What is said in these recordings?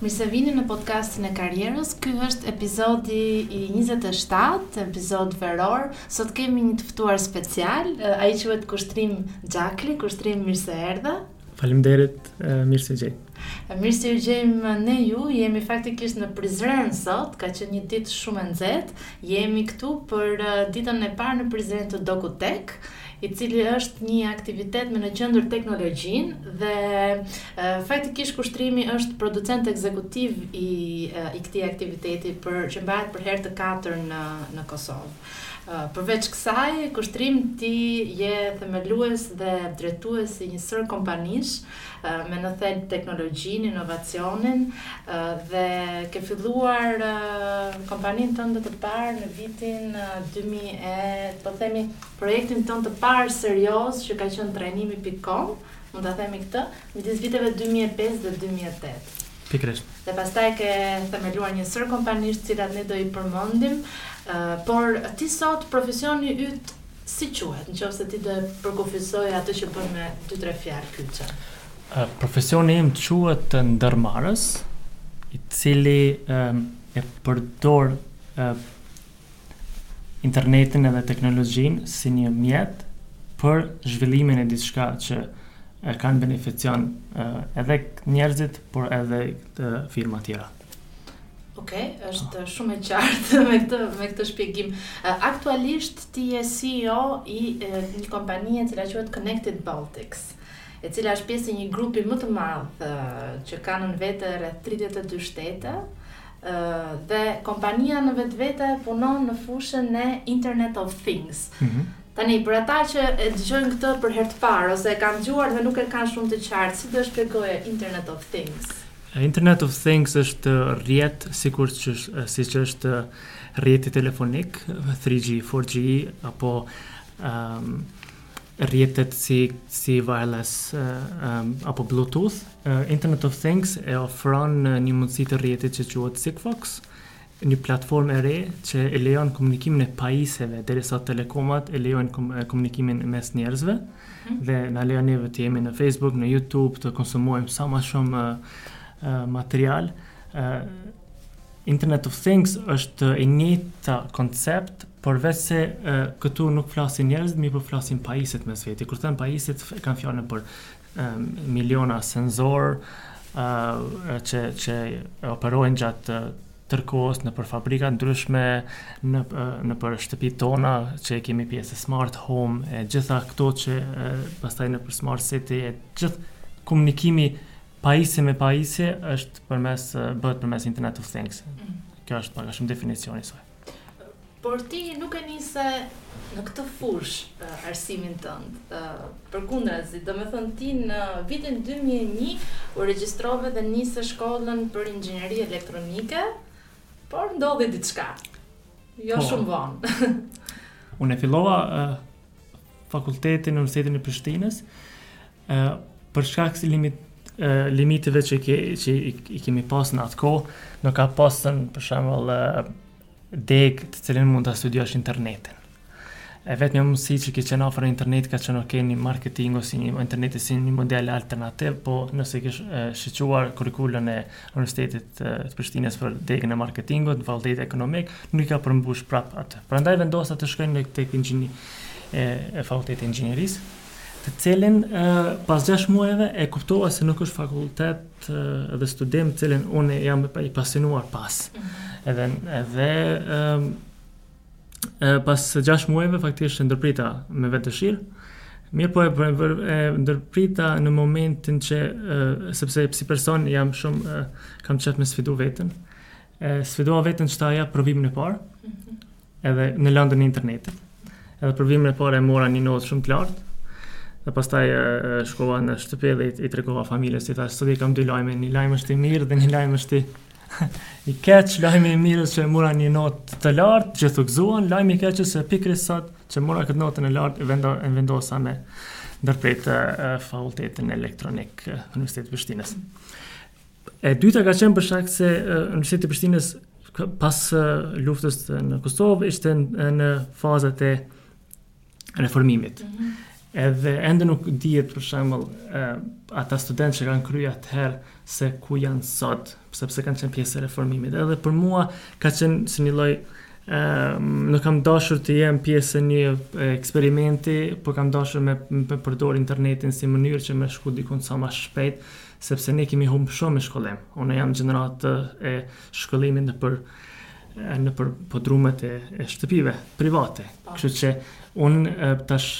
Mirë se vini në podcastin e karrierës. Ky është episodi i 27, episod veror. Sot kemi një të ftuar special. Ai quhet Kushtrim Xhakli. Kushtrim, mirë se erdhe. Faleminderit, mirë se ju gjej. Mirë se ju gjejmë ne ju, jemi faktikisht në Prizren sot, ka qenë një ditë shumë e nxehtë. Jemi këtu për uh, ditën e parë në Prizren të Dokutek, i cili është një aktivitet me në qendër teknologjinë dhe uh, faktikisht Kushtrimi është producent ekzekutiv i uh, i këtij aktiviteti për që mbahet për herë të katërt në në Kosovë. Përveç kësaj, Kushtrim ti je themelues dhe drejtues i një sërë kompanish me në thelb teknologjinë, inovacionin dhe ke filluar kompaninë tënde të parë në vitin 2000 e po themi projektin tënd të parë serioz që ka qenë trajnimi.com, mund ta themi këtë, midis viteve 2005 dhe 2008. Pikërisht. Dhe pastaj ke themeluar një sërë kompanish të cilat ne do i përmendim, por ti sot profesioni yt si quhet, në qoftë se ti do e përkufizoje atë që bën me dy tre fjalë kyçe? Profesioni im quhet ndërmarrës, i cili e përdor internetin edhe teknologjinë si një mjet për zhvillimin e diçka që e kanë beneficion edhe njerëzit, por edhe firma tjera. Ok, është shumë e qartë me këtë me këtë shpjegim. Aktualisht ti je CEO i një kompanie e cila quhet Connected Baltics, e cila është pjesë e një grupi më të madh që kanë në vete rreth 32 shtete, Dhe kompania në vetvete punon në fushën e Internet of Things. Mhm. Tani për ata që e dëgjojnë këtë për herë të parë ose e kanë dëgjuar dhe nuk e kanë shumë të qartë, si do e shpjegoje Internet of Things? Internet of Things është rrjet siç siç është rrjeti telefonik 3G, 4G apo ëm um, Rrjetet si si wireless apo bluetooth, Internet of Things e ofron një mundësi të rrjetit që quhet Sigfox, një platformë e re që e lejon komunikimin e pajisjeve, derisa telekomat e lejojnë kom komunikimin mes njerëzve mhm. dhe na lejon neve të jemi në Facebook, në YouTube, të konsumojmë sa ma shumë material. Internet of Things është e njëjta koncept, porveçse këtu nuk flasin njerëzit, mirëpo flasin pajisjet mes veti. Kur them pajisjet, e kam fjalën për miliona senzorë që që operojnë gjatë tërë kohës nëpër fabrika ndryshme, në nëpër shtëpitë tona që e kemi pjesë smart home, e gjitha këto që pastaj nëpër smart city, i gjithë komunikimi Pajisje me pajisje është përmes bëhet përmes Internet of Things. Kjo është pak a shumë definicioni i saj. Por ti nuk e nise në këtë fushë uh, arsimin tënd. Uh, Përkundrazi, domethënë ti në vitin 2001 u regjistrove dhe nise shkollën për inxhinieri elektronike, por ndodhi diçka. Jo po, shumë vonë. unë e fillova uh, fakultetin në Universitetin e Prishtinës, ë për shkak se limit limiteve që ke që i kemi pas në atë kohë, nuk ka pasën për shembull degë të cilin mund ta studiosh internetin. E vetmja mundësi që ka qenë afër internetit ka qenë ok një marketing ose një internet si një model alternativ, po nëse ke shikuar kurikulën e Universitetit të Prishtinës për degën e marketingut, në fakultetin ekonomik, nuk i ka përmbush prapë atë. Prandaj vendosa të shkoj në këtë inxhini, e Fakultetit të Inxhinierisë, të cilin pas 6 muajve e kuptova se nuk është fakultet dhe studim të cilin unë jam i pasionuar pas. Edhe edhe pas 6 muajve faktikisht e ndërpreva me vetëdëshirë. Mirëpo e, e ndërpreva në momentin që e, sepse si person jam shumë e, kam qejf me sfidu veten. E sfidova veten që ta jap provimin e parë. edhe në lëndën e internetit. Edhe provimin e parë e mora një notë shumë të lartë. Dhe pastaj shkova në shtëpi dhe i tregova familjes i thashë, sot i kam dy lajme, një lajm është i mirë dhe një lajm është i i keq, lajmi i mirë është që mora një notë të lartë, gjithë u gëzuan, lajmi i keq është se pikërisht sot që mora këtë notën e lartë e vendo e vendosa me ndërpre fakultetin elektronik në Universitetin e Prishtinës. E dyta ka qenë për shkak se Universiteti i Prishtinës pas luftës në Kosovë ishte në fazat e reformimit. Mm -hmm. Edhe ende nuk dihet për shembull ata studentë që kanë kryer atëherë se ku janë sot, sepse kanë qenë pjesë e reformimit. Edhe për mua ka qenë si një lloj Um, nuk kam dashur të jem pjesë e një eksperimenti, por kam dashur me, me përdor internetin si mënyrë që me shku dikun sa ma shpejt, sepse ne kemi humbë shumë me shkollim. Unë jam gjeneratë e shkollimit në për në për podrumet e, e shtëpive private. Po. Kështu që unë tash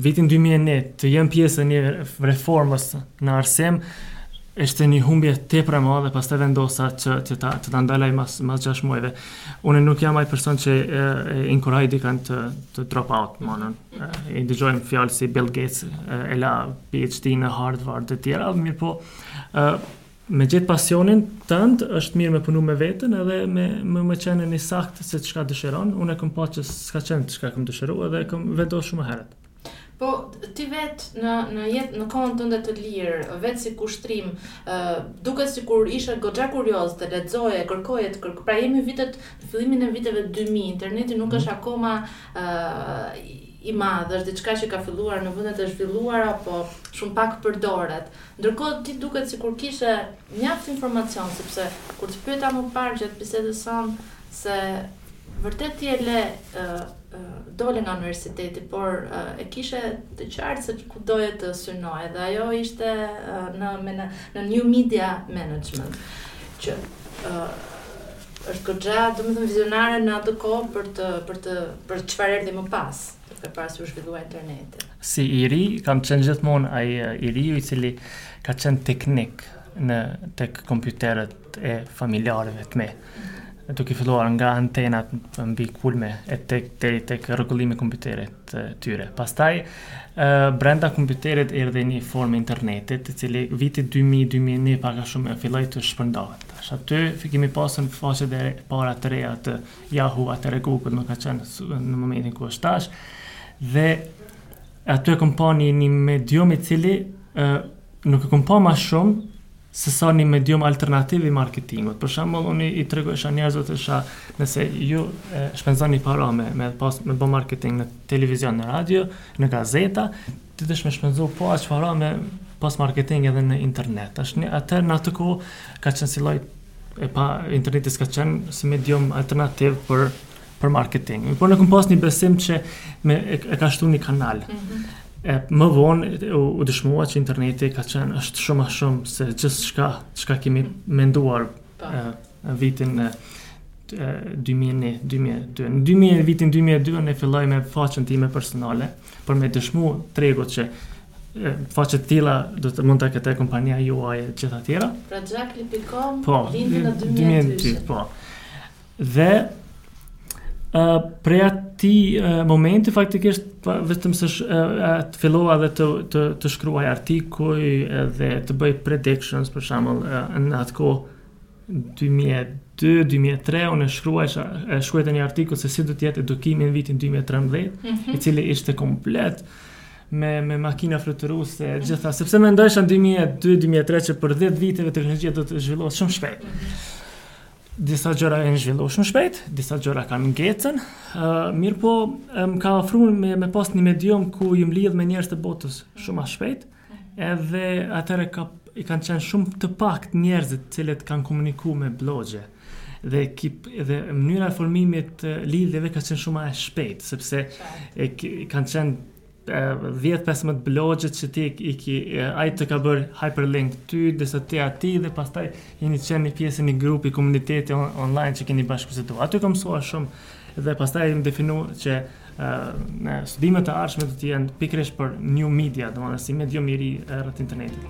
vitin 2001 të jem pjesë e një reformës në arsim është një humbje tepër e madhe pastaj vendosa që, që ta, të ta ndalaj mas, mas 6 muajve. Unë nuk jam aj person që e, e inkuraj dikan të, të drop out, domethënë. i dëgjojmë fjalë si Bill Gates, e la PhD në Harvard e tjera, mirëpo, me gjithë pasionin tënd, është mirë me punu me veten edhe me me me qenë i saktë se çka dëshiron. Unë e kam pa që s'ka qenë çka kam dëshiruar edhe e kam vendosur shumë herët. Po ti vetë në në jetë në kohën tënde të lirë, vetë si Kushtrim, ë duket sikur ishe goxha kurioz të lexoje, kërkoje të kërkoje. Pra jemi vitet fillimin e viteve 2000, interneti nuk mm. është akoma i madh, është diçka që ka filluar në vendet e zhvilluara, po shumë pak përdoret. Ndërkohë ti duket sikur kishe mjaft informacion, sepse kur të pyeta më parë gjatë bisedës sonë se vërtet ti e le, dole nga universiteti, por e kishe të qartë se ku doje të synoje dhe ajo ishte në në new media management që Është goxha, domethënë vizionare në atë kohë për të për të për çfarë erdhi më pas, duke parë si u zhvillua interneti. Si i ri, kam qenë gjithmonë ai i riu i cili ka qenë teknik në tek kompjuterët e familjarëve të mi. Duke filluar nga antenat mbi kulme e tek deri tek rregullimi i kompjuterit. të tyre. Pastaj brenda kompjuterit erdhi një formë interneti, i cili viti 2000-2001 pak a shumë filloi të shpërndahet. Tash aty kemi pasur faqet e para të reja të Yahoo, atëherë Google, nuk ka qenë në momentin ku është tash. Dhe aty e kam pa një, një medium i cili uh, nuk e kam pa ma shumë, sesa një medium alternativ i marketingut. Për shembull, unë i tregojsha njerëzve, thojsha, nëse ju e, shpenzoni para me me pas me bë marketing në televizion, në radio, në gazeta, ti duhesh me shpenzu po aq para me pas marketing edhe në internet. Tash në atë në atë kohë ka qenë si lloj e pa interneti s'ka qenë si medium alternativ për për marketing. Por ne kemi pas një besim që me e, e ka shtuar një kanal. Mm -hmm. E më vonë u, u dëshmua që interneti ka qenë është shumë më shumë se gjithçka çka kemi menduar po. e, e, vitin e, 2001, 2002. Në 2000, vitin 2002 unë filloj me faqen time personale, për me dëshmu tregut që faqe të tilla do të mund ta ketë kompania juaj e gjitha tjera. Pra Xhakli.com po, lindi në 2002. Po. Dhe uh, prej ati uh, momenti faktikisht pa, vetëm se sh, uh, të fillova dhe të, të, të shkruaj artikuj dhe të bëj predictions për shembull uh, në atë kohë 2002-2003 unë e shkruaj e shkrujta një artikull se si do t'jetë edukimi në vitin 2013 mm -hmm. i cili ishte komplet me me makina fluturuese e gjitha sepse mendojsha 2002-2003 që për 10 viteve teknologjia do të zhvillohet shumë shpejt. Disa gjëra janë zhvillu shumë shpejt, disa gjëra kanë ngecë, uh, mirëpo më ka ofru me, me pas një medium ku jam lidhë me njerëz të botës shumë ma shpejt, edhe atëherë ka, i kanë qenë shumë të paktë njerëzit të cilët kanë komuniku me blogje dhe ekip dhe mënyra e formimit të lidhjeve ka qenë shumë ma e shpejtë sepse e, kanë qenë 10 15 blogjet që ti i ki ai të ka bërë hyperlink ty dhe sa ti atij dhe pastaj jeni qenë një pjesë një grupi komuniteti on, online që keni bashkëbisedu aty kam mësuar shumë dhe pastaj e kam definu që studimet e ardhshme do të jenë pikërisht për new media domethënë si medium i ri rreth internetit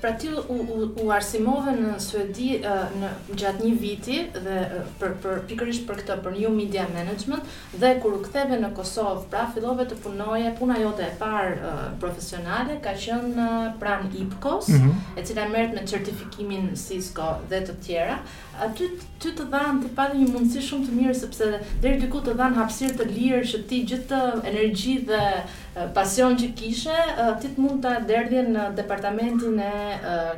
Pra ti u, u, u arsimove në Suedi në gjatë një viti dhe për për pikërisht për këtë për New Media Management dhe kur u ktheve në Kosovë, pra fillove të punoje, puna jote e parë uh, profesionale ka qenë pranë IPCOS, mm -hmm. e cila merret me certifikimin Cisco dhe të tjera. Aty ty të dhanë ti pate një mundësi shumë të mirë sepse deri diku të dhanë hapësirë të lirë që ti gjithë energji dhe Pasion që kishe ti të mund ta derdhje në departamentin e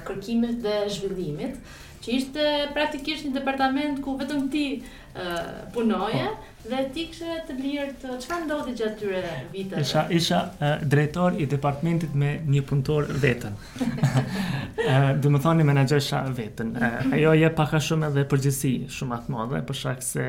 kërkimit dhe zhvillimit, që ishte praktikisht një departament ku vetëm ti punoje dhe ti kishe të lirë çfarë ndodhi gjatë atyre viteve? Isha isha drejtor i departamentit me një punëtor veten. Domethënë e menaxhojsha veten. Ajo është pak a shumë edhe përgjegjësi shumë e madhe për shkak se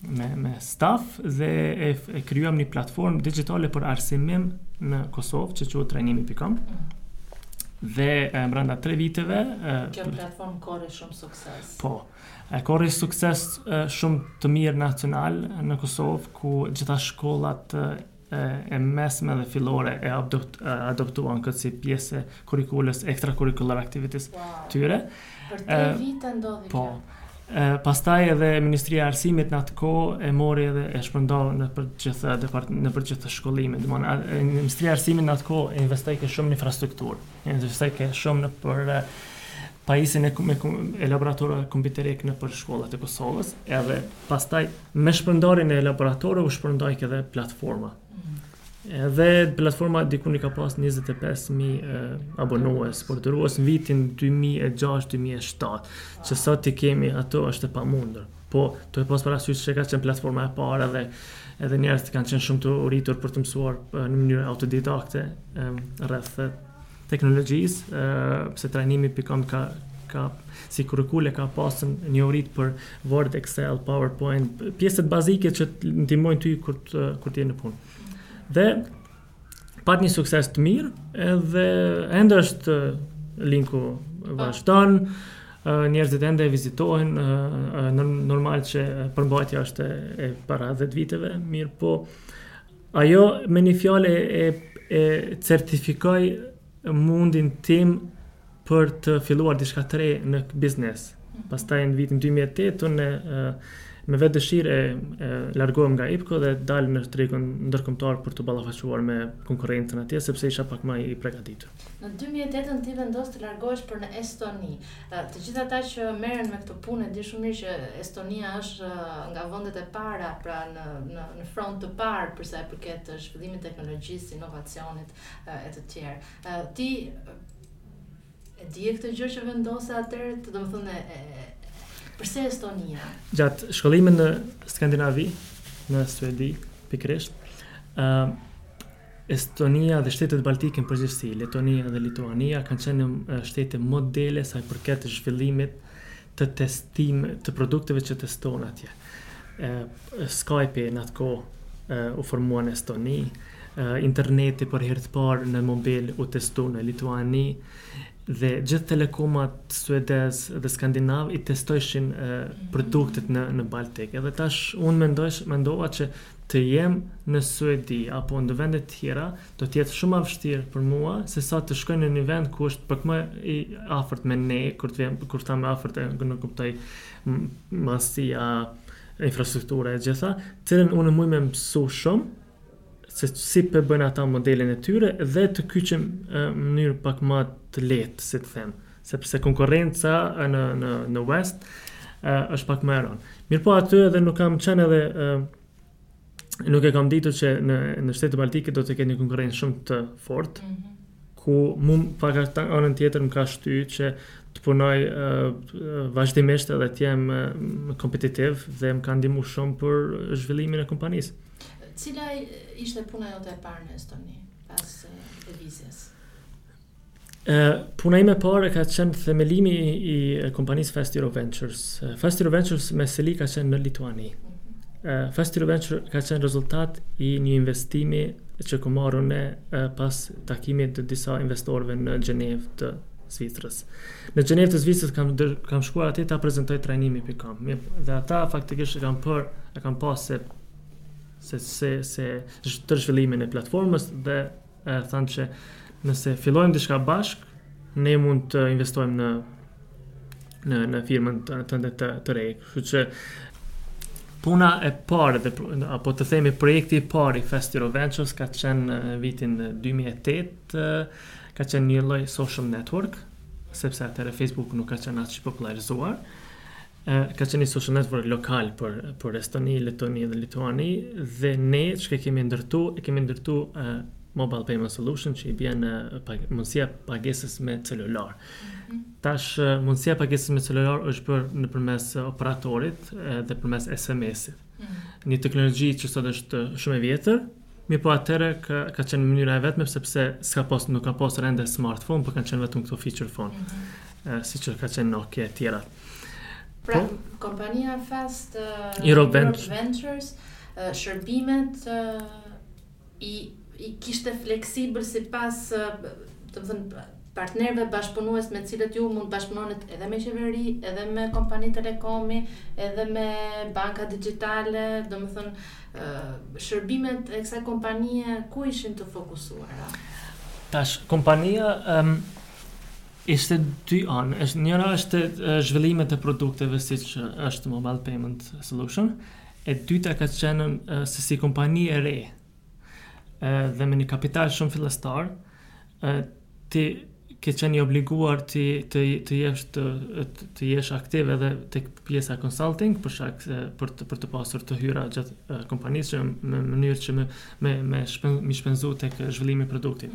me me staf dhe e, e krijuam një platformë digjitale për arsimim në Kosovë që quhet trajnimi.com. Dhe e, brenda 3 viteve e, Kjo platformë korri shumë sukses. Po. E korri sukses e, shumë të mirë nacional në Kosovë ku gjitha shkollat e, e mesme dhe fillore e adoptuan këtë si pjesë e kurrikulës ekstrakurricular activities të tyre. Për tre vite ndodhi po, kjo. Pastaj edhe Ministria e Arsimit në atë kohë e mori edhe e shpërndau nëpër gjithë depart nëpër gjithë shkollimin. Domthonë Ministria e Arsimit në atë kohë investojke shumë në infrastrukturë, investojke shumë në për pajisjen e, me, e laboratorëve kompjuterikë nëpër shkollat e Kosovës, edhe pastaj Me shpërndarjen e laboratorëve u shpërnda edhe platforma. Edhe platforma diku ni ka pas 25.000 abonues, përdorues në vitin 2006-2007, që sot t'i kemi ato është e pamundur. Po, tu e pas parasysh që ka qenë platforma e parë edhe, edhe njerëzit kanë qenë shumë të uritur për të mësuar në mënyrë autodidakte rreth teknologjisë, sepse trajnimi pikë com ka ka si kurrikulë ka pas njohuritë për Word, Excel, PowerPoint, pjesët bazike që të ndihmojnë ty kur të kur të jesh në punë. Dhe pat një sukses të mirë, edhe ende është linku po. vazhdon, njerëzit ende e vizitojnë, normal që përmbajtja është e para 10 viteve, mirëpo Ajo me një fjalë e, e certifikoi mundin tim për të filluar diçka të re në biznes. Mhm. Pastaj në vitin 2008 unë me vetëdëshirë e largohem nga IPKO dhe dal në tregun ndërkombëtar për t'u ballafaquar me konkurrencën atje sepse isha pak më i pregatitur. Në 2008-ën ti vendos të largohesh për në Estoni. Të gjithë ata që merren me këtë punë e dinë shumë mirë që Estonia është nga vendet e para pra në në në front të parë për sa i përket zhvillimit të teknologjisë, inovacionit e të tjerë. Ti e dije këtë gjë që vendose atëherë, të domethënë e, e përse Estonia? Gjatë shkollimit në Skandinavi, në Suedi, pikërisht, ë uh, Estonia dhe shtetet baltike në përgjithësi, Letonia dhe Lituania kanë qenë shtete modele sa i përket zhvillimit të testim të produkteve që testohen atje. Skype në atë kohë u formua në Estoni, interneti për herë të parë në mobil u testu në Lituani dhe gjithë telekomat suedez dhe skandinavë i testojshin produktet në në Baltik. Edhe tash unë mendoj mendova që Të jem në Suedi apo në vende të tjera, do të jetë shumë ma vështirë për mua se sa të shkoj në një vend ku është pak më i afërt me ne, kur të vjen kur them afërt e nënkuptoj madhësia, infrastruktura e gjitha, ku unë muj me mësu shumë se si po e bëjnë ata modelin e tyre dhe të kyçem në mënyrë pak ma të lehtë, si të them. sepse konkurrenca në në në West është pak më e rëndë. Mirëpo aty edhe nuk kam qenë edhe nuk e kam ditur që në në shtetet baltike do të ketë një konkurrencë shumë të fortë. Mm -hmm. ku mu pak në anën tjetër më ka shty që të punoj uh, vazhdimisht edhe të jem uh, kompetitiv dhe më ka ndihmu shumë për zhvillimin e kompanisë. Cila ishte puna jote e parë në Estoni pas uh, Puna ime e parë ka qenë themelimi i kompanisë Fast Europe Ventures. Fast Europe Ventures me seli ka qenë në Lituani. Fast Europe Ventures ka qenë rezultat i një investimi që ku marru ne pas takimit të disa investorëve në Gjenevë të Zvicrës. Në Gjenevë të Zvicrës kam dër, kam shkuar atje ta prezantoj trajnimin për kam. Dhe ata faktikisht e kanë për, e kanë pas se se se, se zhvillimin e platformës dhe Thanë që nëse fillojmë diçka bashkë, ne mund të investojmë në në në firmën tënde të, të, re. Kështu që puna e parë dhe apo të themi projekti i parë i Fast Europe Ventures ka qenë në vitin 2008, ka qenë një lloj social network, sepse atëherë Facebook nuk ka qenë aq i popullarizuar. Ka qenë një social network lokal për për Estoni, Letoni dhe Lituani dhe ne çka kemi ndërtu, e kemi ndërtu uh, mobile payment solution që i bjen mundësia pagesës me celular. Mhm. Tash mundësia pagesës me celular është bërë nëpërmes operatorit dhe përmes SMS-it. Mhm. Një teknologji që sot është shumë e vjetër, mirëpo atëherë ka, ka qenë mënyra e vetme sepse s'ka pas nuk ka pas ende smartphone, por kanë qenë vetëm këto feature phone. Mm -hmm. siç ka qenë Nokia e tjera. Pra, po? kompania Fast uh, Europe, Europe Ventures, uh, shërbimet uh, i, i kishte fleksibël sipas, uh, domethënë, partnerëve bashkëpunues me të cilët ju mund bashkëpunonit edhe me qeveri, edhe me kompani telekomi, edhe me banka digjitale, domethënë, uh, shërbimet e kësaj kompanie, ku ishin të fokusuara? Tash, kompania, um, Ishte dy anë, është njëra është zhvillimet e produkteve siç është Mobile Payment Solution, e dyta ka qenë se si kompani e re dhe me një kapital shumë fillestar, ti ke qenë i obliguar të të të jesh të të jesh aktiv edhe tek pjesa e consulting për shkak se për të për të pasur të hyra gjatë kompanisë në mënyrë që me me mi shpen, shpenzu tek zhvillimi i produktit.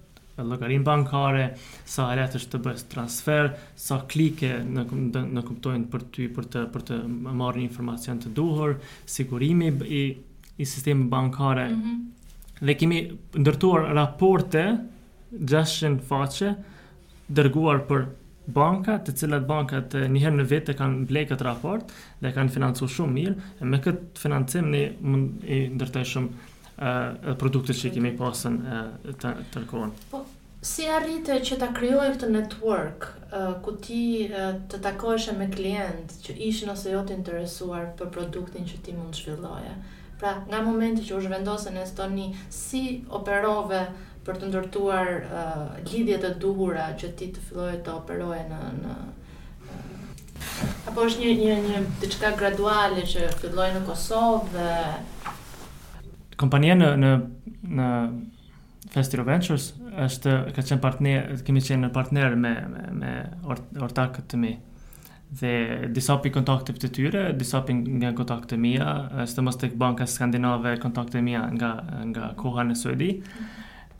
në llogarinë bankare, sa lehtë është të bësh transfer, sa klike ne ne kuptojmë për ty për të për të marrë një informacion të duhur, sigurimi i i sistemit bankare. Mm -hmm. Dhe kemi ndërtuar raporte 600 faqe dërguar për banka, të cilat bankat një herë në vit e kanë ble këtë raport dhe kanë financu shumë mirë. E me këtë financim ne mund të ndërtojmë shumë edhe produktet që kemi pasën të kërkohen. Po, si arrite që ta krijoje këtë network, ku ti të takoheshe me klientë që ishin ose jo të interesuar për produktin që ti mund të zhvilloje? Pra, nga momenti që u zhvendose në Estoni, si operove për të ndërtuar lidhjet e duhura që ti të filloje të operoje në Apo është një një një diçka graduale që filloi në Kosovë dhe kompania në në në Fast Europe Ventures është ka qenë partner, kemi qenë partner me me, me ortakët të mi. Dhe disa pi kontakte të tyre, disa pi nga kontakte të mia, sidomos tek banka skandinave kontakte të mia nga nga koha në Suedi.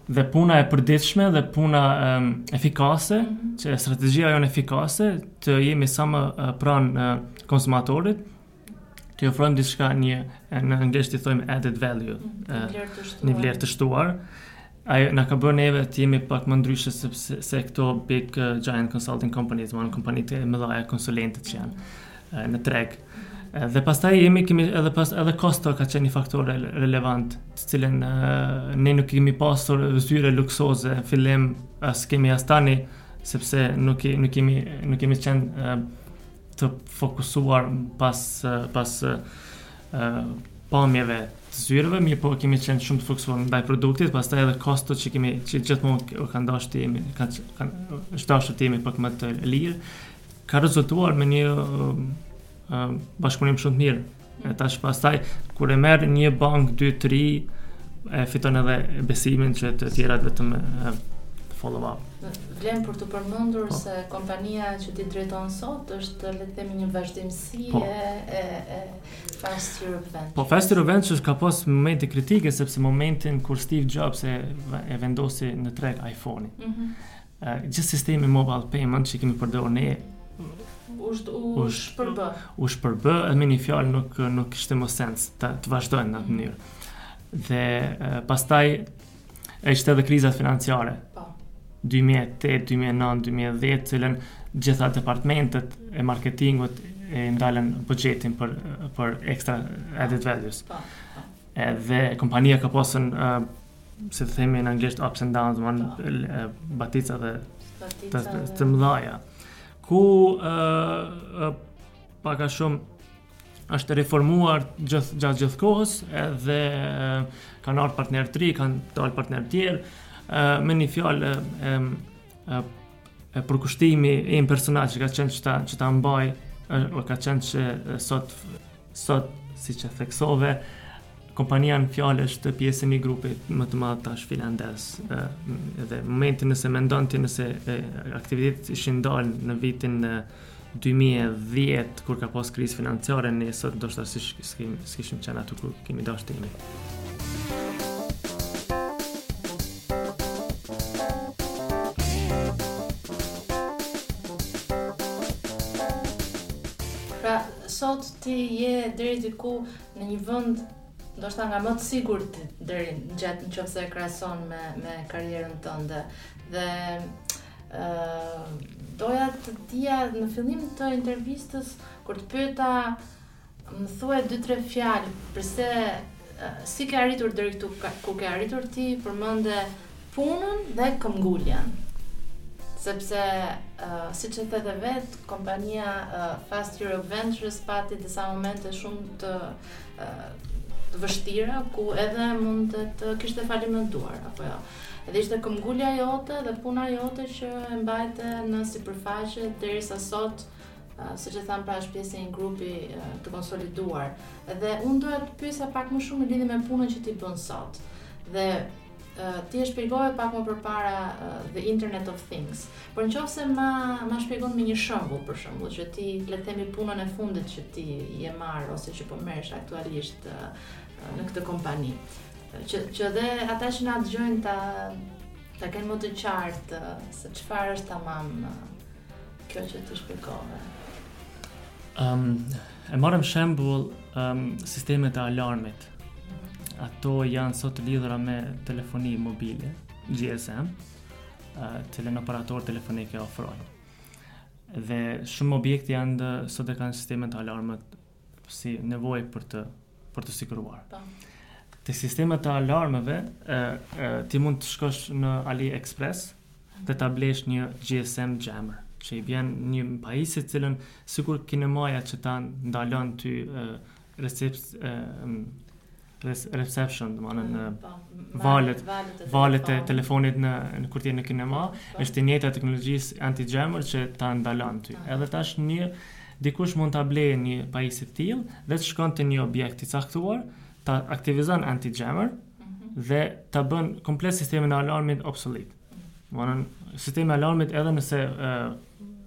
Dhe puna e përditshme dhe puna um, efikase, që e strategjia jonë efikase, të jemi sa më uh, pranë uh, konsumatorit, të ofrojmë diçka një në anglisht i thojmë added value, mm, një vlerë të shtuar. Ajo na ka bërë neve të jemi pak më ndryshe sepse se këto big uh, giant consulting companies, kompanitë e mëdhaja konsulente që janë uh, në treg. Dhe pastaj jemi kemi edhe pas edhe kosto ka qenë një faktor relevant, të cilën ne nuk kemi pasur zyre luksoze në fillim, as kemi as tani sepse nuk i, nuk kemi nuk kemi qenë të fokusuar pas pas pamjeve të zyrëve, mirëpo kemi qenë shumë të fokusuar ndaj produktit, pastaj edhe kosto që kemi që gjithmonë u kanë dashur të jemi, kanë kanë është dashur të jemi pak më të lirë Ka rezultuar me një bashkëpunim shumë të mirë. E tash pastaj kur e merr një bankë 2 3 e fiton edhe besimin që të tjerat vetëm follow up. Vlen për të përmendur po. se kompania që ti drejton sot është le të themi një vazhdimësi po. e e Fast Europe Ventures. Po Fast Europe Ventures ka pas momente kritike sepse momentin kur Steve Jobs e, e vendosi në treg iPhone-in. Mm -hmm. Gjithë sistemi mobile payment që kemi përdorur ne u shpërbë. U shpërbë edhe me një fjalë nuk nuk kishte më sens të, të vazhdojmë në atë mënyrë. Dhe pastaj ishte edhe kriza financiare. 2008, 2009, 2010, të cilën gjitha departamentet e marketingut e ndalën buxhetin për për ekstra added values. Po, po. Edhe kompania ka pasën, si të themi në anglisht, ups and downs, man, batica dhe të, të mëdhaja. Ku uh, pak a shumë është reformuar gjithë gjatë gjithë kohës edhe kanë ardhur partnerë të ri, kanë dalë partnerë tjerë. me një fjalë e përkushtimi i një personal që ka qenë që ta që ta mbaj o ka qenë që sot sot siç e theksove kompania në fjalë është pjesë e një grupi më të madh tash finlandez edhe momentin nëse mendon ti nëse aktiviteti ishin ndalë në vitin dy mijë e dhjetë kur ka pas krizë financiare ne sot ndoshta s'kishim qenë aty ku kemi dashur të jemi. Pra, sot ti je deri diku në një vend ndoshta nga më të sigurt deri gjatë nëqoftëse e krahason me me karrierën tënde dhe Doja të dija në fillim të intervistës kur të pyeta më thuaj dy tre fjalë përse si ke arritur deri këtu ku ke arritur ti përmende punën dhe këmbguljen sepse uh, siç e the dhe vet kompania uh, Fast Europe Ventures pati disa momente shumë të uh, të vështira ku edhe mund të, të kishte falimentuar apo jo. Dhe ishte këmbgulja jote dhe puna jote që e mbajte në sipërfaqe derisa sot siç thamë pra është pjesë e një grupi të konsoliduar. Dhe unë doja të pysa pak më shumë në lidhje me punën që ti bën sot. Dhe ti e shpjegove pak më përpara The Internet of Things. Por në qoftë se ma shpjegon me një shembull, për shembull, që ti le të themi punën e fundit që ti je marrë ose që po merresh aktualisht në këtë kompani. Që që dhe ata që na dëgjojnë ta ta kenë më të qartë se çfarë është tamam kjo që ti shpjegove. Ëm um, e marrim shembull um, sistemet e alarmit. Ato janë sot të lidhura me telefoni mobile, GSM, uh, cilën operatorët telefonikë e ofrojnë. Dhe shumë objekte anembanë sot e kanë sistemet e alarmit si nevojë për të për të siguruar. Po. Te sistemet të alarmeve, e, e, ti mund të shkosh në AliExpress dhe ta blesh një GSM jammer, që i bien një pajisje të cilën sikur kinemaja që ta ndalon ty e, recept e, reception, do të thonë mm, po, valët valët e telefonit në në kur ti në kinema, po. është e njëjta teknologji si anti-jammer që ta ndalon ty. Ah. Edhe tash një dikush mund ta blejë një pajisje të tillë dhe të shkon te një objekt i caktuar, ta aktivizon anti-jammer mhm. dhe ta bën komplet sistemin e alarmit obsolet. Do mm. të sistemi i alarmit edhe nëse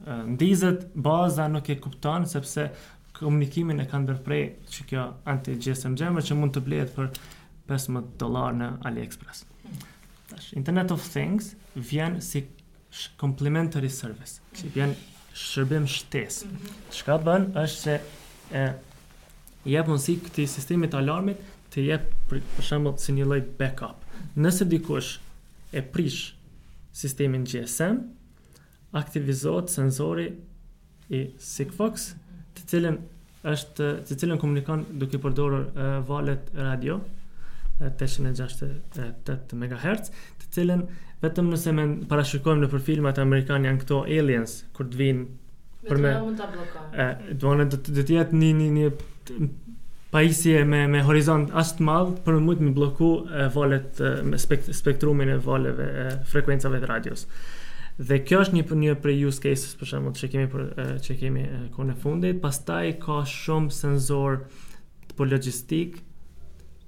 ndizet baza nuk e kupton sepse Komunikimin e ka ndërpre që kjo anti-GSM Jammer që mund të blehet për 15 dollar në AliExpress. Tash, Internet of Things vjen si complementary service, që vjen shërbim shtesë. Çka bën është se e jep mundësi këtij sistemit të alarmit të jep për, për shembull si një lloj backup. Nëse dikush e prish sistemin GSM, aktivizohet sensori i Sigfox, të cilën është të cilën komunikon duke përdorur valët radio 868 MHz, të cilën vetëm nëse më parashikojmë nëpër filmat amerikanë janë këto aliens kur të vinë për me mund ta blloku. Ë, do të do të jetë një një një pajisje me me horizont aq të madh për me mujt me blloku valët me spekt, spektrumin e valëve e frekuencave të radios. Dhe kjo është një një prej use cases për shembull që kemi për që kemi kohën e fundit, pastaj ka shumë senzorë për logjistik,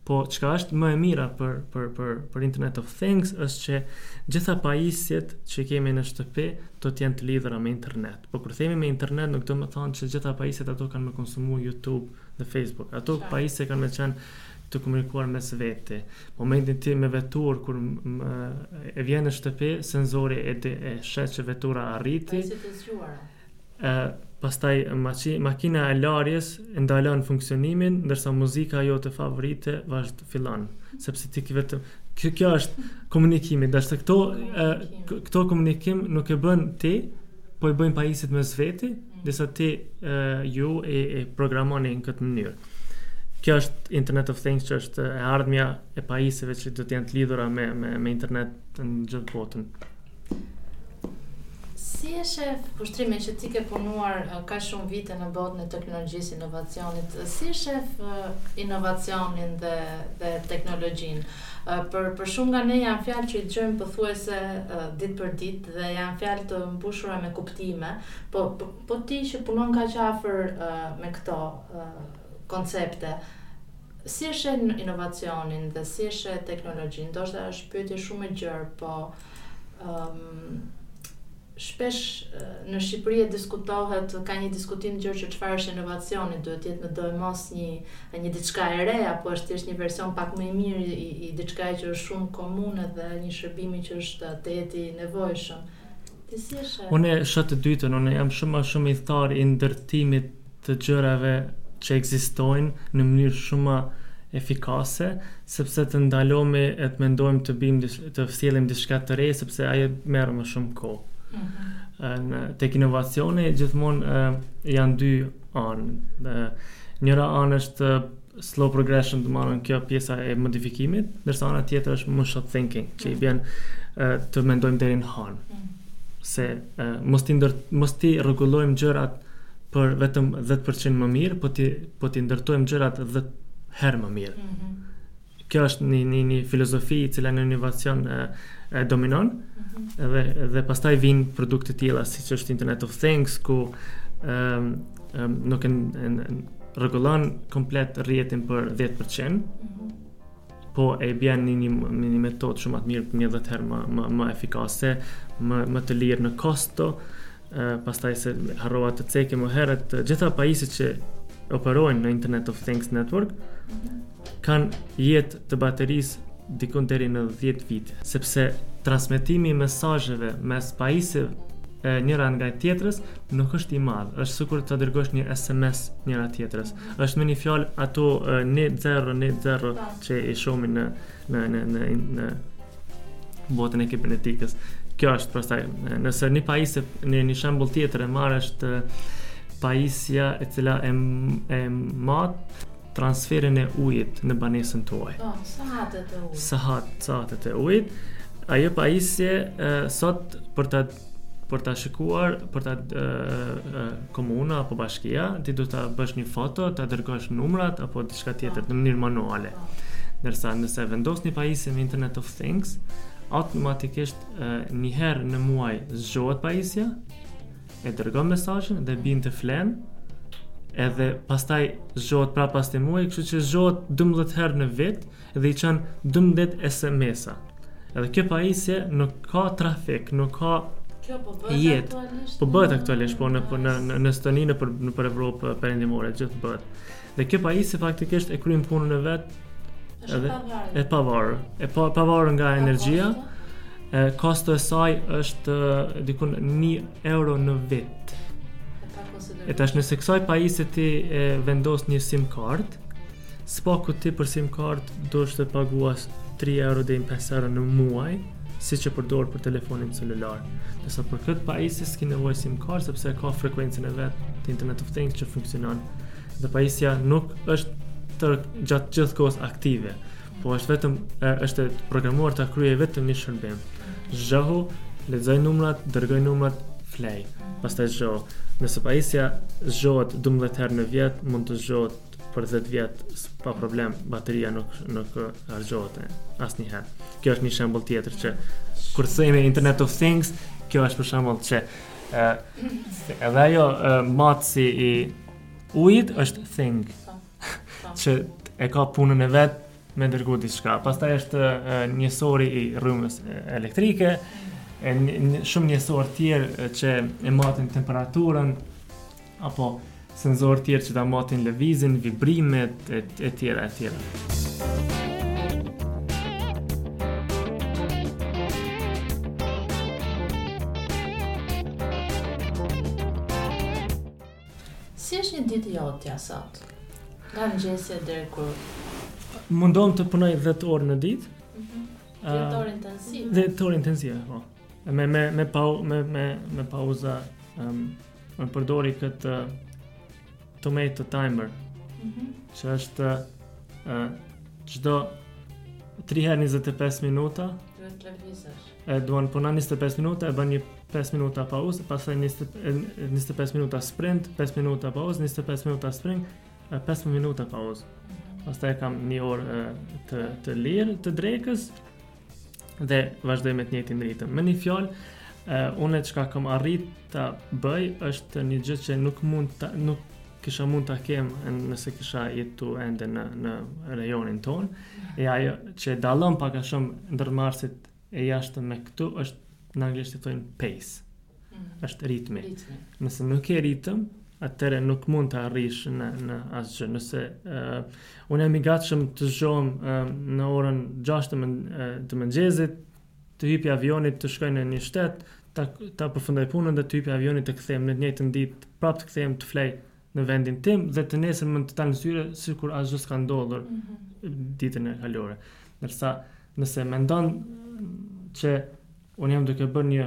Po çka është më e mira për për për për Internet of Things është që gjitha pajisjet që kemi në shtëpi do të jenë të lidhura me internet. Po kur themi me internet nuk do të thotë që gjitha pajisjet ato kanë me konsumu YouTube dhe Facebook. Ato pajisje kanë me qenë të komunikuar mes vete. Momentin ti me veturë kur më, e vjen në shtëpi, senzori e, e sheh që vetura arriti. Pajisjet e zgjuara. e pastaj makina e larjes e ndalon funksionimin ndërsa muzika jote favorite vazhd fillon sepse ti ke vetëm kjo, kjo është komunikimi ndërsa këto e, këto komunikim nuk e bën ti po i bëjnë pajisjet mes veti, derisa ti e, ju e, e programoni në këtë mënyrë kjo është internet of things që është e ardhmja e pajisjeve që do të jenë të lidhura me me me internet në gjithë botën Si e shef Kushtrim, ti që ti ke punuar kaq shumë vite në botën e teknologjisë, inovacionit, si e shef inovacionin dhe, dhe teknologjinë? Për, për shumë nga ne janë fjalë që i dëgjojmë pothuajse ditë për ditë dhe janë fjalë të mbushura me kuptime, po, po, po ti që punon kaq afër me këto koncepte, Si e sheh inovacionin dhe si e sheh teknologjinë? Ndoshta është pyetje shumë e gjerë, po shpesh në Shqipëri e diskutohet, ka një diskutim të gjerë që çfarë është inovacioni, duhet të jetë medoemos një një diçka e re apo është thjesht një version pak më i mirë i, i diçkaje që është shumë komune dhe një shërbimi që është të jetë i nevojshëm. Unë e shoh të dytën, unë jam shumë ma shumë ithtar i ndërtimit të gjërave që ekzistojnë në mënyrë shumë ma efikase, sepse të ndalomi e të mendojmë të bimë të sjellim diçka të re, sepse ajo merr më shumë kohë. Mm -hmm. Në tek inovacioni gjithmonë janë dy anë. Njëra anë është slow progression të marrën kjo pjesa e modifikimit, ndërsa ana tjetër është moonshot thinking, që i mm. bjen të mendojmë deri në hanë. Mm. Se mos t'i ndër mos t'i rregullojmë gjërat për vetëm 10% më mirë, po t'i po t'i ndërtojmë gjërat 10 herë më mirë. Mm -hmm. Kjo është një një një filozofi e cila në inovacion e, predominon. Mm -hmm. Dhe dhe pastaj vijnë produkte të tilla siç është Internet of Things ku ëm um, um, nuk e rregullon komplet rrjetin për 10%. Mm -hmm. Po e bën një një, një metodë shumë më të mirë, një dhjetë herë më më më efikase, më më të lirë në kosto. Uh, pastaj se harrova të ceki më herët gjitha pajisjet që operojnë në Internet of Things Network, mm -hmm kanë jetë të baterisë diku deri në dhjetë vite, sepse transmetimi i mesazheve mes pajisjeve njëra ndaj tjetrës nuk është i madh. Është sikur të dërgosh një SMS njëra tjetrës. Është me një fjalë ato një zero një zero që i shohim në në në në në botën e kibernetikës. Kjo është pastaj, nëse një pajisje në një shembull tjetër e marr është pajisja e cila e e mat transferin e ujit në banesën tuaj. Po, sahatet e ujit. Sahat, sahatet e ujit. Ajo pajisje e, sot për ta për ta shikuar, për ta e, e, komuna apo bashkia, ti duhet ta bësh një foto, ta dërgosh numrat apo diçka tjetër në mënyrë manuale. Ndërsa nëse vendos një pajisje në Internet of Things, automatikisht e, një herë në muaj zgjohet pajisja, e dërgon mesazhin dhe bjen të flejë edhe pastaj zgjohet prapë pas një muaji, kështu që zgjohet 12 herë në vit dhe i çon 12 SMS-a. Edhe kjo pajisje nuk ka trafik, nuk ka Kjo po bëhet jet, aktualisht. Po bëhet aktualisht po në po në në Estoni në për në për Evropë perëndimore gjithë bëhet. Dhe kjo pajisje faktikisht e kryen punën e vet edhe e pavarur, e pa, pavarur nga energjia. E kosto e saj është dikun 1 euro në vit. E tash nëse kësaj pajisje ti e vendos një SIM card, së paku ti për SIM card duhesh të paguash 3 euro deri në 5 euro në muaj. siç e përdor për telefonin celular. Ndërsa për këtë pajisje s'ke nevojë SIM card sepse e ka frekuencën e vet të Internet of Things që funksionon. Dhe pajisja nuk është tër gjatë gjithë kohës aktive, po është vetëm është programuar ta kryejë vetëm një shërbim. Zgjohu, lexoj numrat, dërgoj numrat, flej. Pastaj zgjohu. Nëse pajisja zgjohet 12 herë në vit, mund të zgjohet për 10 vjet pa problem bateria nuk nuk harxhohet asnjëherë. Kjo është një shembull tjetër që kur themi Internet of Things, kjo është për shembull që ë edhe ajo matësi i ujit është thing. Po, po. që e ka punën e vet me dërgu diçka. Pastaj është njehsori i rrymës elektrike, e një, shumë njehsorë tjerë që e matin temperaturën, apo senzorë tjerë që ta matin lëvizjen, vibrimet e e tjera e tjera. Si është një ditë jotja sot? Nga mëngjesi deri kur Mundohem të punoj 10 orë në ditë? Mhm. 10 orë intensive. 10 orë intensive, po. Me me me pau me me me pauza ëm um, e përdori kët uh, tomato timer. Mm -hmm. Që është uh, çdo 3 herë 25 minuta. Duhet të lëvizësh. E ndan puna 25 minuta e bën një 5 minuta pauzë, pastaj 20 25 minuta sprint, 5 minuta pauzë, 25 minuta sprint, 15 minuta pauzë. Mhm. Pastaj kam një orë të të lirë të drekës dhe vazhdoj me të njëjtin ritëm. Me një fjalë, uh, unë çka kam arrit ta bëj është një gjë që nuk mund ta nuk kisha mund ta kem nëse kisha jetu ende në në rajonin tonë. E ajo që e dallon pak a shumë ndërmarrësit e jashtëm me këtu është në anglisht i thonë pace. është ritmi. ritmi. Nëse nuk ke ritëm, atëherë nuk mund të arrish në, në asgjë. Nëse uh, unë jam i gatshëm të zgjohem uh, në orën 6 të, mën, uh, të mëngjesit, të hypi avionit të shkoj në një shtet, ta, ta përfundoj punën dhe të hypi avionit të kthehem në të njëjtën ditë, prap të kthehem të flej në vendin tim dhe të nesër mund të dal në zyre sikur asgjë s'ka ndodhur mm -hmm. ditën e kaluar. Ndërsa nëse mendon që unë jam duke bërë një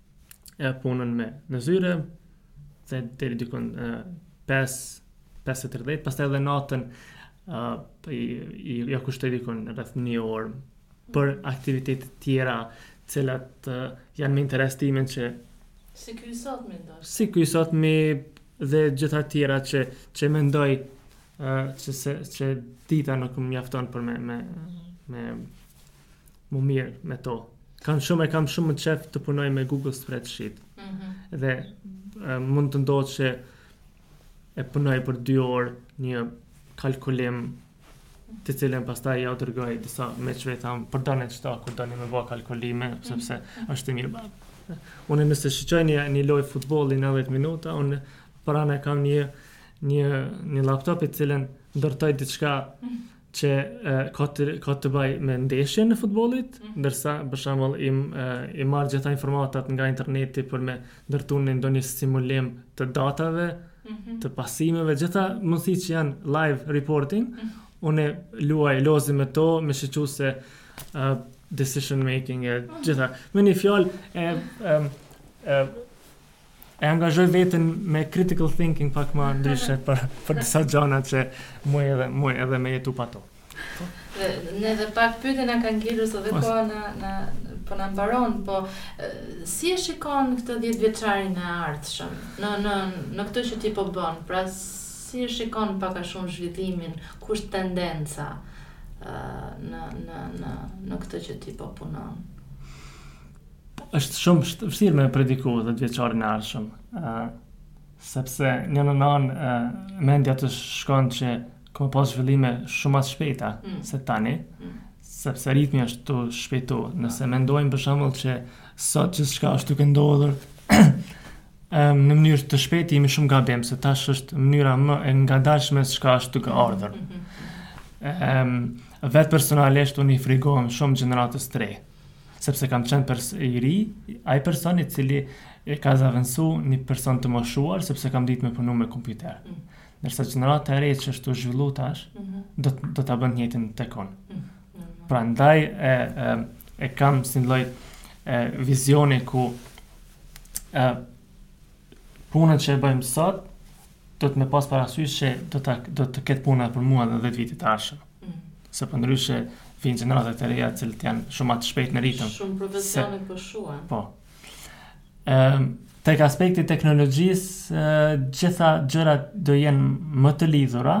e punën më në zyre, dhe deri dikun 5, 5.30, pastaj edhe natën uh, i, i, ia kushtoj dikun rreth një orë për aktivitete tjera të cilat uh, janë me interes timin që si ky sot me ndoj si ky sot me dhe gjitha tjera që, që mendoj uh, që, se, që dita nuk më mjafton për me, me, me më mirë me to. Kam shumë e kam shumë qejf të punoj me Google Spreadsheet. Ëh. Mm -hmm. Dhe e, mund të ndodhë që e punoj për 2 orë një kalkulim të cilën pastaj jau dërgoj disa miqve them përdorne qeto kur doni me bë kalkulime mhm. sepse është i mirë bab. Unë nëse shikoj një, një lojë futboli 90 minuta, unë pranë kam një, një, një laptop te cilën ndërtoj diçka mhm. që uh, ka të ka të bëjë me ndeshjen e futbollit, mm -hmm. ndërsa për shembull i uh, i marr gjitha informatat nga interneti për me ndërtu ndonjë simulim të datave, mm -hmm. të pasimeve, gjitha mundësi që janë live reporting. Mm -hmm. Unë luaj lozi me to, me shiqu se uh, decision making e gjitha. Me një fjalë e um, e e angazhoj veten me critical thinking pak më ndryshe për për disa gjëra që muj edhe muj edhe me jetu pa to. Dhe ne dhe pak pyetje na kanë ngelur se dhe po na na po na mbaron, po si e shikon këtë 10 vjeçarin e ardhshëm në në në këtë që ti po bën? Pra si e shikon pak a shumë zhvillimin, ku është tendenca në në në në këtë që ti po punon? Është shumë vështirë me prediku dhjetëvjeçarin e ardhshëm, sepse në njërën anë mendja të shkon që ka me pas zhvillime shumë ma të shpejta mm. se tani, mm. sepse ritmi është tu u shpejtu. Nëse ah. mendojmë për shembull që sot çka është tu ndodhë, në mënyrë të shpejtë jemi shumë gabim, se tash është mënyra më e ngadalshme çka është tu ndodhë. Mm-hmm. Vetë personalisht unë i frigohem shumë gjeneratës të re sepse kam qenë pers i ri, ai person i cili e ka zëvendësu një person të moshuar, sepse kam ditë me punu me kompjuter. Mm. Ndërsa gjenerata e re që është tu u zhvillu tash, mm -hmm. do, do ta bën të njëjtën tek unë. Mm -hmm. Prandaj e, e, e kam si një lloj vizioni ku e, punën që e bëj sot, du me pas parasysh që do të, do të ketë punë për mua dhe 10 vitet e ardhshme. Se përndryshe vijnë gjeneratat e reja të cilët janë shumë ma të shpejtë në ritëm. Shumë profesione se... po shuhen. Po. E, ehm, tek aspekti i teknologjisë, gjitha gjërat do të jenë më të lidhura,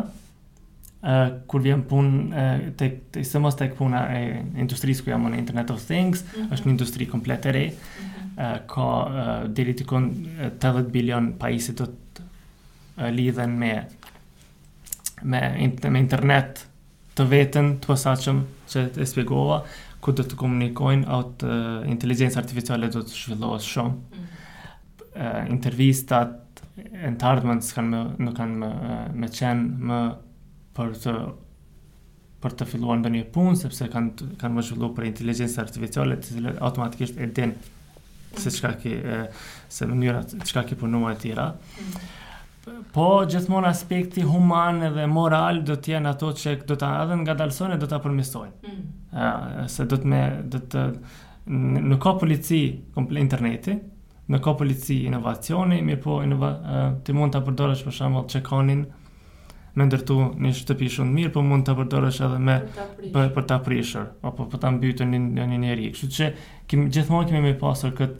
e, kur vjen puna, e, tek, të, sidomos tek puna e industrisë ku jam në Internet of Things, mm -hmm. është një industri komplet e re, mm -hmm. e, ka e, deri diku 80 bilion pajisje do të lidhen me me, me internet të vetin të posaçëm që e shpjegova ku do të komunikojnë aut uh, inteligjenca artificiale do të zhvillohet shumë. Mm -hmm. uh, intervistat e të ardhmes s'kanë më, nuk kanë më, me qenë më për të për të filluar ndonjë punë sepse kanë kanë me zhvilluar një inteligjencë artificiale e cila automatikisht e din se çka ke se mënyra çka ke punuar etj. Po gjithmonë aspekti human dhe moral do të jenë ato që do ta edhe ngadalësojnë e do ta përmirësojnë. Mm. Ëh, se domethënë ka polici komplet interneti, nuk ka polici inovacioni, mirëpo inova, ti mund ta përdorësh për shembull çekanin, me ndërtu një shtëpi shumë të mirë, po mund ta përdorësh edhe me për për ta prishur apo për ta mbytur një, një njeri. Kështu që kemi gjithmonë kemi me pasur kët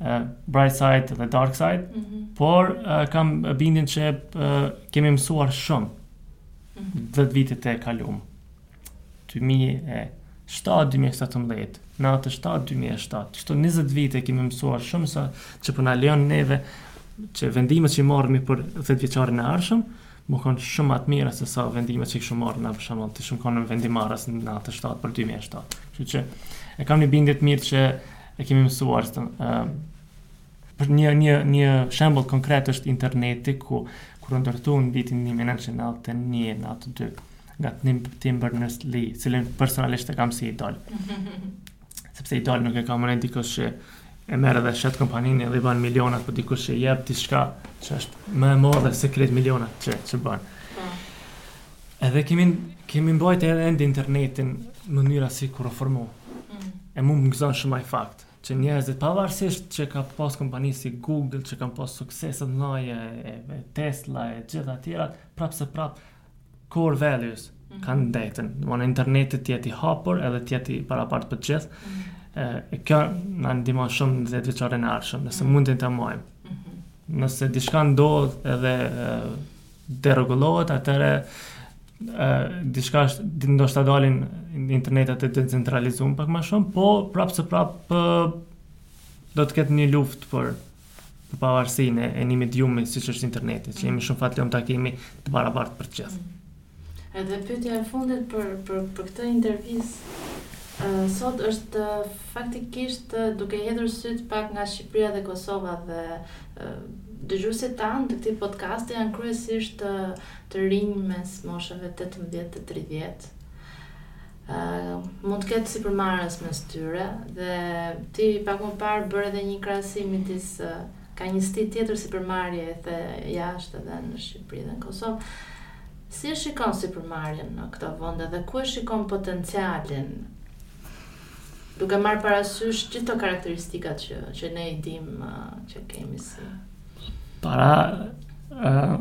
uh, bright side dhe dark side, mm -hmm. por uh, kam bindjen që uh, kemi mësuar shumë. Mm -hmm. 10 vitet e kalume. 2007-2017, 97-2007, qëto 20 vite kemi mësuar shumë saqë po na lejon neve që vendimet që i marrim për 10 vjeçarin e ardhshëm, me kon shumë ma të mira sesa vendimet që i kishin marrë për shembull që janë kon vendimmarrës në 97 apo 2007. Që që e kam një bindje mirë që e kemi mësuar se, për një, një, një shembull konkret është interneti ku kur u ndërtu në vitin 1991 92 Nga Tim Berners-Lee, të cilin personalisht e kam si idol. Sepse idol nuk e kam unë dikush që e merr edhe e shet kompaninë dhe i bën milionat po dikush që jep diçka që është më e madhe se krejt milionat që që bën. Po. Edhe kemi kemi mbajtë edhe ende internetin mënyra sikur u formu. Mm. E mu më gëzon shumë ai fakt që njerëzit pavarësisht që ka pas kompani si Google që kanë pas suksese të mëdha e, e, Tesla e të gjitha të tjera, prapë se prapë Core values mhm. kanë mbetë. Domethënë interneti të jetë i hapur edhe të jetë i barabartë për të gjithë. Mhm. E kjo na ndihmon shumë në zetë vjeçarin e ardhshëm, nëse mhm. mundim ta mbajmë. Nëse diçka ndodh edhe derregullohet, atëherë diçka është ndoshta dalin internetat e decentralizuar pak më shumë, po prapë se prapë do të ketë një luftë për për pavarësinë e një mediumi siç është interneti, që jemi shumë fatlum ta kemi të barabartë për të gjithë. Mm. Edhe pyetja e fundit për për për këtë intervistë sot është faktikisht duke hedhur sytë pak nga Shqipëria dhe Kosova dhe dëgjuesit tanë të këtij podcasti janë kryesisht të, të rinj mes moshave 18 e 30. Mund të ketë sipërmarrës mes tyre dhe ti pak më parë bëre edhe një krahasim midis ka një stil tjetër sipërmarrje edhe jashtë edhe në Shqipëri dhe në Kosovë. Si e shikon sipërmarrjen në këto vende dhe ku e shikon potencialin? Duke marrë parasysh gjithë ato karakteristikat që që ne i dimë që kemi si para uh,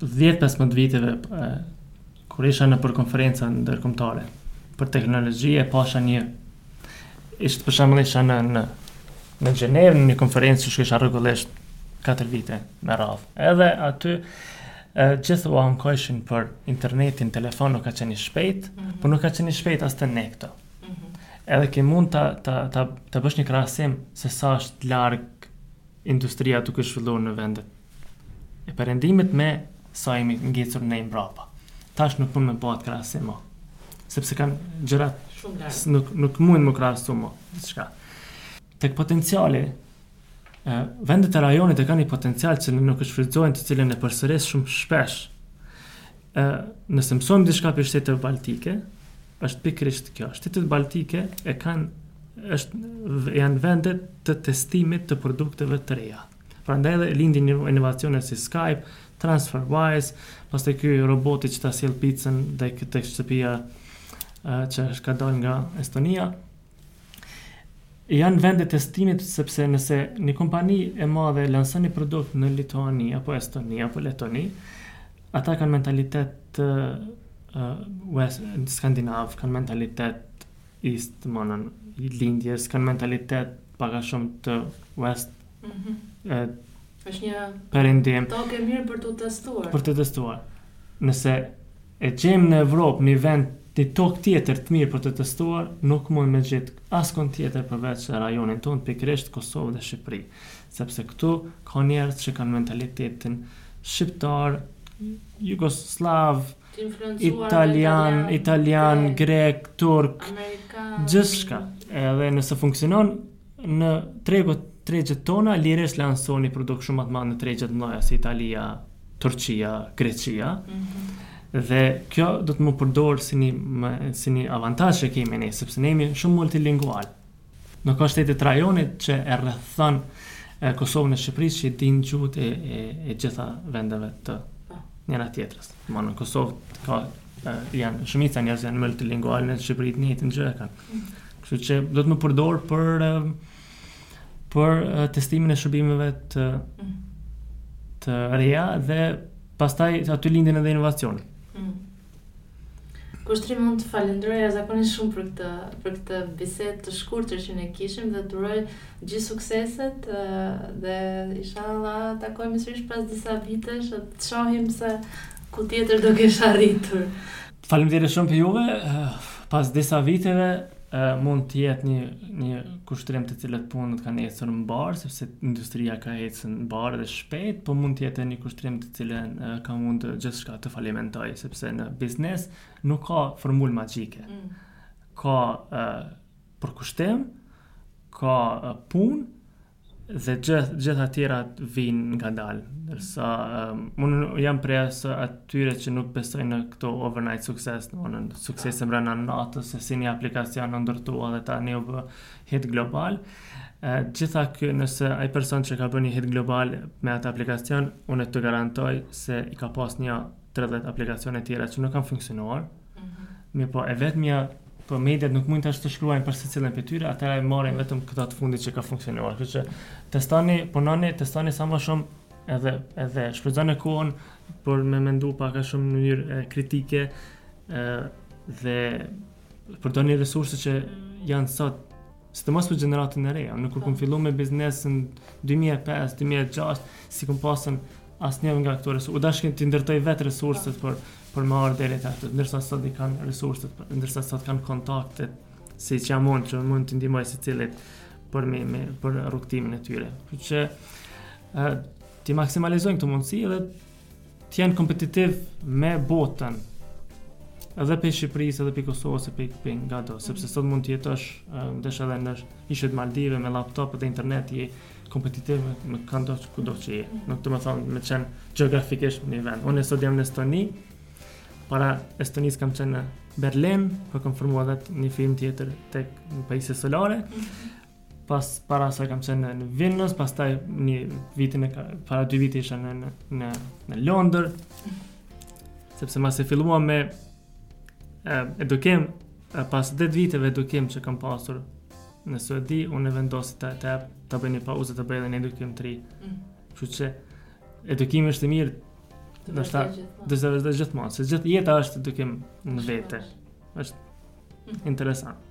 10-15 viteve uh, Kur isha nëpër konferenca ndërkombëtare për teknologji e pasha një ishte për shembull isha në në në Gjenevë në një konferencë që isha rregullisht 4 vite me radhë. Edhe aty e, gjithë u ankojshin për internetin në telefon nuk ka qenë i shpejt, mm -hmm. por nuk ka qenë i shpejt as te ne këtu. Mm -hmm. Edhe ke mund ta ta ta, ta bësh një krahasim se sa është larg industria duke u zhvilluar në vendet e perëndimit me sa jemi ngecur ne mbrapa. Tash nuk mund me u bë krahasim më. Sepse kanë ik gjërat shumë larg. Nuk nuk mund me krahasu më diçka. Tek potenciali e, vendet e rajonit e kanë një potencial që nuk e shfrytëzojnë, të cilën e përsëris shumë shpesh. Ë, nëse mësojmë diçka për shtetet baltike, Është pikërisht kjo. Shtetet baltike e kanë është janë vende të testimit të produkteve të reja. Prandaj edhe lindin inovacione si Skype, TransferWise, pastaj ky roboti që ta sjell picën deri te shtëpia që është ka dalë nga Estonia. Janë vende testimi sepse nëse një kompani e madhe lanson një produkt në Lituani apo Estoni apo Letoni, ata kanë mentalitet të uh, skandinav, kanë mentalitet east, domethënë, lindjes, kanë mentalitet pak a shumë të west, Mhm. Mm domethënë perëndim. Tokë e mirë për të testuar. Për të testuar. Nëse e gjejmë në Evropë një vend të tokë tjetër të mirë për të testuar, nuk mund me gjet askund tjetër përveç rajonin tonë, pikërisht Kosovë dhe Shqipëri. Sepse këtu ka njerës që kanë mentalitetin shqiptar, jugoslav, italian, italian, grek, turk, gjithçka. Edhe nëse funksionon, Në tregut tregjet tona lirisht lanson një produkt shumë më të madhe në tregje të mëdha si Italia, Turqia, Greqia. Mm -hmm. Dhe kjo duhet me përdor si një më, si një avantazh që kemi ne, sepse ne jemi shumë multilingual. Nuk ka shtete të rajonit që e rrethon Kosovën e Shqipërinë që i din gjuhët e, e, e gjitha vendeve të njëra tjetrës. Domethënë në Kosovë ka, e, janë shumica njerëz janë multilingual në Shqipëri të njëjtën gjë e kanë. Kështu që duhet me përdor për për testimin e shërbimeve të mm. të reja dhe pastaj aty lindin edhe inovacionet. Mm. Kushtrim, unë të falënderoj jashtëzakonisht shumë për këtë për këtë bisedë të shkurtër që ne kishim dhe të uroj gjithë sukseset dhe inshallah takohemi sërish pas disa vitesh të shohim se ku tjetër do kesh arritur. Faleminderit shumë për juve. Pas disa viteve mund të jetë një një kushtrim të cilët punët i kanë ecur mbar sepse industria ka ecur mbar dhe shpejt, po mund të jetë një kushtrim të cilën ka mund gjithçka të falimentojë sepse në biznes nuk ka formulë magjike. Mm. Ka uh, përkushtim, ka uh, punë dhe gjithë gjitha tjerat vijnë ngadalë. Ndërsa, um, unë jam prej atyre që nuk besojnë në këto overnight success, në suksese mbrenda natës, se si një aplikacion u ndërtua dhe tani u bë hit global. Uh, gjitha kë, nëse ai person që ka bë një hit global me atë aplikacion, unë të garantoj se i ka pas një 30 aplikacione tjera që nuk kanë funksionuar, Mirëpo, e vetmja po mediat nuk mund tash të shkruajnë për secilën prej tyre, atëherë e marrin mm. vetëm këtë të fundit që ka funksionuar. Kështu që testoni, punoni, testoni sa më shumë edhe, edhe shfrytëzoni kohën për me mendu pak a shumë në mënyrë kritike e, dhe përdorni resurse që janë sot sidomos për gjeneratën e re. Unë kur kam filluar me biznesin 2005, 2006, s'i kam pasur asnjë nga këto resurse. U dasht t'i ndërtoj vetë resurset për për me ardhë deri te ato, ndërsa sot i kanë resurset, ndërsa sot kanë kontaktet siç jam unë, që mund t'i ndihmoj secilit për me, me për rrugëtimin e tyre. Kështu që t'i maksimalizojnë këto mundësi dhe të jenë kompetitivë me botën edhe prej Shqipërisë, edhe prej Kosovës, edhe prej prej ngado, sepse sot mund të jetosh n'daç edhe në ishujt Maldive me laptop dhe internet je kompetitiv me, me këndo që kudo që je. Nuk do me thënë me qenë geografikisht në një vend. Unë sot jam në Estoni, para Estonisë kam qenë në Berlin, po kam formuar edhe një firmë tjetër tech në pajisje solare. Pas para asaj kam qenë në Vilnius, pastaj një vit para dy vite isha në në në, në Londër. Sepse masi e filluam me edukim pas 10 viteve edukim që kam pasur në Suedi, unë vendosa të të të bëj një pauzë të bëj edhe një edukim të ri. Mm. Kështu që edukimi është i mirë të do të do të vazhdojë gjithmonë, se gjithë jeta është edukim në vete. Është mm. interesant.